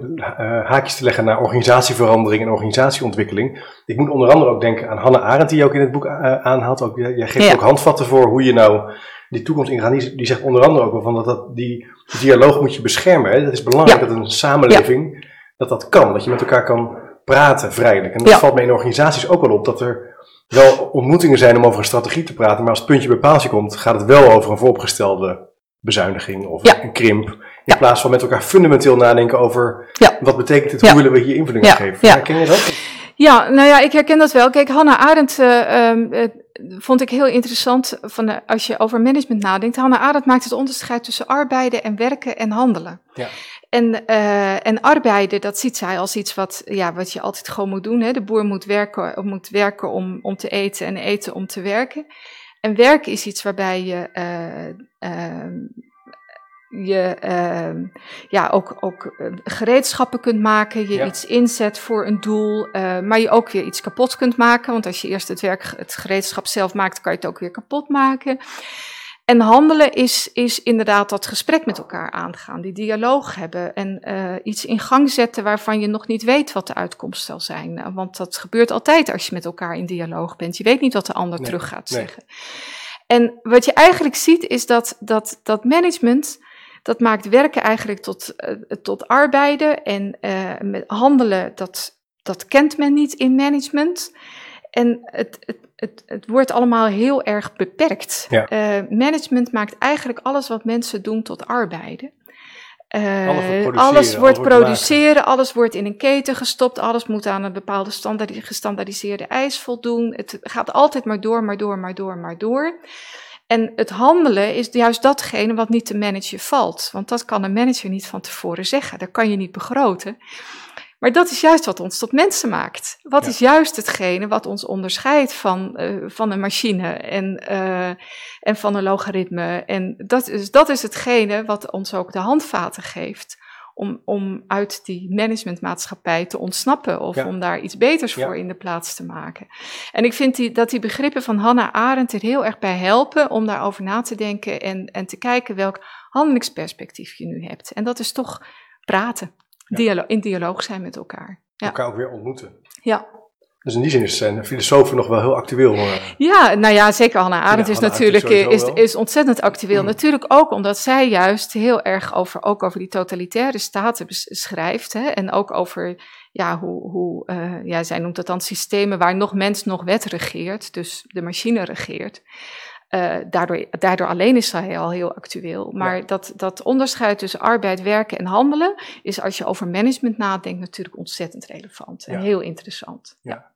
haakjes te leggen naar organisatieverandering en organisatieontwikkeling. Ik moet onder andere ook denken aan Hannah Arendt, die je ook in het boek eh, aanhaalt. Ook, jij geeft Ja. ook handvatten voor hoe je nou die toekomst ingaat. Die, die zegt onder andere ook wel van dat, dat die dialoog moet je beschermen. Hè? Dat is belangrijk Ja. dat een samenleving dat dat kan. Dat je met elkaar kan praten vrijelijk. En dat valt me in organisaties ook wel op, dat er wel ontmoetingen zijn om over een strategie te praten. Maar als het puntje bij paaltje komt, gaat het wel over een vooropgestelde bezuiniging of een krimp. In Ja. plaats van met elkaar fundamenteel nadenken over Ja. wat betekent het, Ja. hoe willen we hier invulling aan Ja. geven. Ja. Herken je dat? Ja, nou ja, ik herken dat wel. Kijk, Hannah Arendt eh, ehm, eh, vond ik heel interessant van, de- als je over management nadenkt. Hannah Arendt maakt het onderscheid tussen arbeiden en werken en handelen. Ja. En, eh, en arbeiden, dat ziet zij als iets wat, ja, wat je altijd gewoon moet doen. Hè? De boer moet werken, moet werken om, om te eten en eten om te werken. En werken is iets waarbij je, eh, ehm, je ehm, ja, ook, ook eh, gereedschappen kunt maken, je Ja. iets inzet voor een doel, eh, maar je ook weer iets kapot kunt maken. Want als je eerst het werk, het gereedschap zelf maakt, kan je het ook weer kapot maken. En handelen is, is inderdaad dat gesprek met elkaar aangaan, die dialoog hebben en eh, iets in gang zetten waarvan je nog niet weet wat de uitkomst zal zijn. Nou, Want dat gebeurt altijd als je met elkaar in dialoog bent. Je weet niet wat de ander Nee, terug gaat nee. zeggen. En wat je eigenlijk ziet is dat, dat, dat management, dat maakt werken eigenlijk tot, eh, tot arbeiden en eh, met handelen, dat, dat kent men niet in management. En het, het, het, het wordt allemaal heel erg beperkt. Ja. Eh, management maakt eigenlijk alles wat mensen doen tot arbeiden. Alles wordt produceren, alles alles wordt wordt produceren, alles wordt in een keten gestopt, alles moet aan een bepaalde standaard, gestandaardiseerde eis voldoen. Het gaat altijd maar door, maar door, maar door, maar door. En het handelen is juist datgene wat niet te managen valt. Want dat kan een manager niet van tevoren zeggen. Dat kan je niet begroten. Maar dat is juist wat ons tot mensen maakt. Wat Ja. is juist hetgene wat ons onderscheidt van, eh, van een machine en, eh, en van een logaritme. En dat is, dat is hetgene wat ons ook de handvaten geeft. Om, om uit die managementmaatschappij te ontsnappen of Ja. om daar iets beters Ja. voor in de plaats te maken. En ik vind die, dat die begrippen van Hannah Arendt er heel erg bij helpen om daarover na te denken en, en te kijken welk handelingsperspectief je nu hebt. En dat is toch praten, Ja. dialo in dialoog zijn met elkaar. Ja. Elkaar ook weer ontmoeten. Ja. Dus in die zin is zijn filosofen nog wel heel actueel. Ja, nou ja, zeker Hannah Arendt Ja, is Hannah natuurlijk is, is ontzettend actueel. Mm. Natuurlijk ook omdat zij juist heel erg over, ook over die totalitaire staten schrijft. Hè, en ook over, ja, hoe, hoe eh, ja, zij noemt dat dan systemen waar nog mens, nog wet regeert. Dus de machine regeert. Eh, daardoor, daardoor alleen is zij al heel actueel. Maar Ja. dat, dat onderscheid tussen arbeid, werken en handelen is als je over management nadenkt natuurlijk ontzettend relevant en Ja. heel interessant. Ja.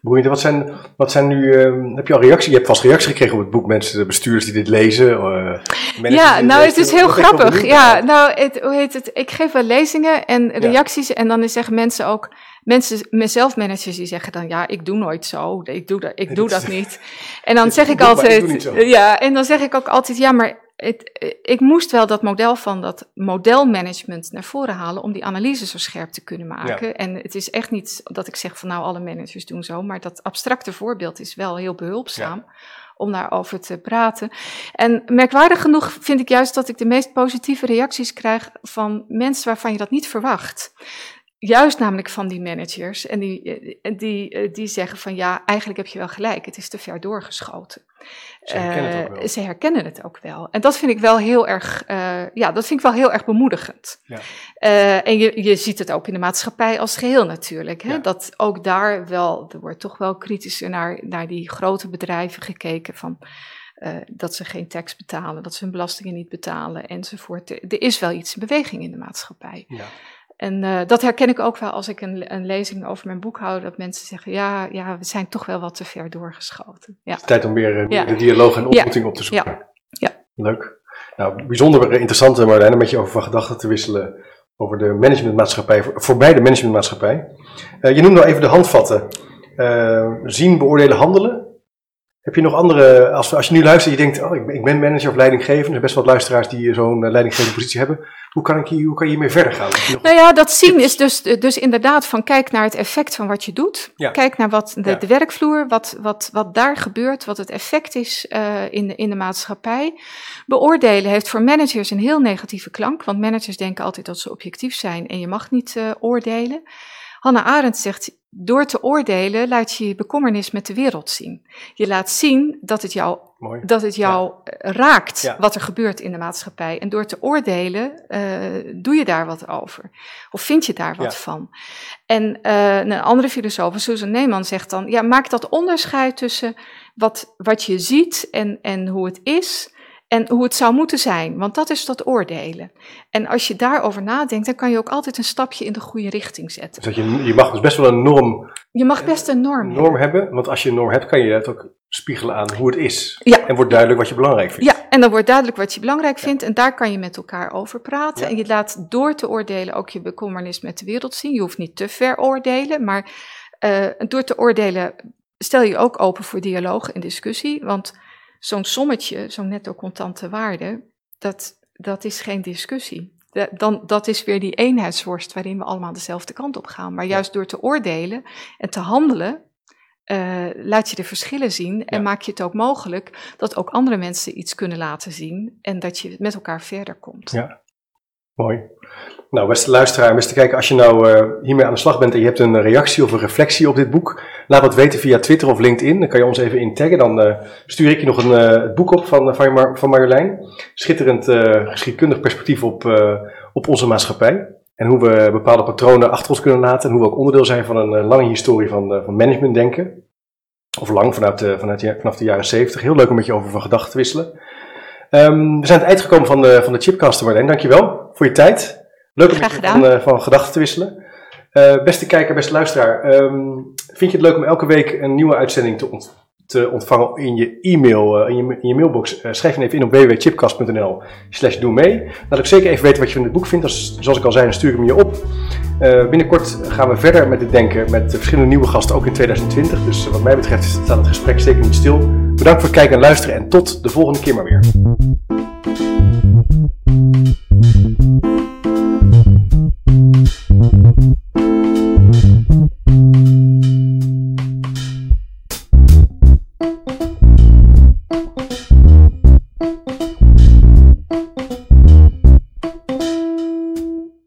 Boeiend. Wat zijn, wat zijn nu, uh, heb je al reacties? Je hebt vast reacties gekregen op het boek, mensen, de bestuurders die dit lezen. Uh, ja, nou het is heel grappig. Ja, nou het, hoe heet het? Ik geef wel lezingen en reacties en dan zeggen mensen ook, mensen, mezelf-managers die zeggen dan, ja, ik doe nooit zo, ik doe dat, ik doe dat niet. En dan zeg ik altijd, ja, en dan zeg ik ook altijd, ja, maar het, ik moest wel dat model van dat modelmanagement naar voren halen om die analyse zo scherp te kunnen maken. En het is echt niet dat ik zeg van nou alle managers doen zo, maar dat abstracte voorbeeld is wel heel behulpzaam. Om daarover te praten. En merkwaardig genoeg vind ik juist dat ik de meest positieve reacties krijg van mensen waarvan je dat niet verwacht. Juist namelijk van die managers. En die, eh, die, eh, die zeggen van ja, eigenlijk heb je wel gelijk, het is te ver doorgeschoten. Ze herkennen, het ook wel. Uh, ze herkennen het ook wel. En dat vind ik wel heel erg, uh, ja, dat vind ik wel heel erg bemoedigend. Ja. Uh, en je, je ziet het ook in de maatschappij als geheel natuurlijk. Hè? Ja. Dat ook daar wel, er wordt toch wel kritischer naar, naar die grote bedrijven gekeken van... dat ze geen tax betalen, dat ze hun belastingen niet betalen enzovoort. Er is wel iets in beweging in de maatschappij. Ja. En uh, dat herken ik ook wel als ik een, een, lezing over mijn boek hou, dat mensen zeggen, ja, ja, we zijn toch wel wat te ver doorgeschoten. Ja. Tijd om meer uh, ja. de dialoog en ontmoeting ja. op te zoeken. Ja. ja. Leuk. Nou, bijzonder interessant, Marlijn, een beetje over van gedachten te wisselen over de managementmaatschappij, voorbij de managementmaatschappij. Uh, je noemde al even de handvatten. zien, beoordelen, handelen. Heb je nog andere, als, als je nu luistert en je denkt, oh, ik, ik ben manager of leidinggevende, er zijn best wat luisteraars die zo'n leidinggevende positie hebben. Hoe kan, ik, hoe kan je hiermee verder gaan? Nou ja, dat zien is dus, dus inderdaad van kijk naar het effect van wat je doet. Ja. Kijk naar wat de, ja. de, werkvloer, wat, wat, wat daar gebeurt, wat het effect is uh, in, de, in de maatschappij. Beoordelen heeft voor managers een heel negatieve klank, want managers denken altijd dat ze objectief zijn en je mag niet uh, oordelen. Hannah Arendt zegt, door te oordelen laat je je bekommernis met de wereld zien. Je laat zien dat het jou, Mooi. dat het jou ja. raakt ja. wat er gebeurt in de maatschappij. En door te oordelen uh, doe je daar wat over. Of vind je daar wat ja. van. En uh, een andere filosoof, Susan Neyman, zegt dan, ja, maak dat onderscheid tussen wat, wat je ziet en, en hoe het is en hoe het zou moeten zijn, want dat is dat oordelen. En als je daarover nadenkt, dan kan je ook altijd een stapje in de goede richting zetten. Dus je, je mag dus best wel een norm, je mag best een norm, norm hebben. hebben. Want als je een norm hebt, kan je het ook spiegelen aan hoe het is. Ja. En wordt duidelijk wat je belangrijk vindt. Ja, en dan wordt duidelijk wat je belangrijk vindt. Ja. En daar kan je met elkaar over praten. Ja. En je laat door te oordelen ook je bekommernis met de wereld zien. Je hoeft niet te veroordelen, maar uh, door te oordelen stel je ook open voor dialoog en discussie. Want zo'n sommetje, zo'n netto contante waarde, dat, dat is geen discussie. Dan, dat is weer die eenheidsworst waarin we allemaal dezelfde kant op gaan. Maar juist door te oordelen en te handelen, uh, laat je de verschillen zien en ja. maak je het ook mogelijk dat ook andere mensen iets kunnen laten zien en dat je met elkaar verder komt. Ja, mooi. Nou, beste luisteraar, beste kijker, als je nou uh, hiermee aan de slag bent en je hebt een reactie of een reflectie op dit boek, laat dat weten via Twitter of LinkedIn. Dan kan je ons even intaggen. Dan uh, stuur ik je nog een uh, boek op van, van, Mar Marjolein. Schitterend geschiedkundig perspectief op, op onze maatschappij. En hoe we bepaalde patronen achter ons kunnen laten. En hoe we ook onderdeel zijn van een lange historie van, van managementdenken. Of lang, vanuit, vanuit, vanaf de jaren 70. Heel leuk om met je over van gedachten te wisselen. Um, we zijn aan het eind gekomen van de, van de Chipcast, Marjolein. Dankjewel voor je tijd. Leuk om van, uh, van gedachten te wisselen. Uh, beste kijker, beste luisteraar. Um, vind je het leuk om elke week een nieuwe uitzending te, ont te ontvangen in je e-mail, uh, in, je, in je mailbox? schrijf je even in op www.chipcast.nl slash doe mee. Laat ik zeker even weten wat je van dit boek vindt. Als, zoals ik al zei, dan stuur ik hem je op. binnenkort gaan we verder met het denken met verschillende nieuwe gasten, ook in 2020. Dus wat mij betreft staat het gesprek zeker niet stil. Bedankt voor het kijken en luisteren en tot de volgende keer maar weer. Thank you.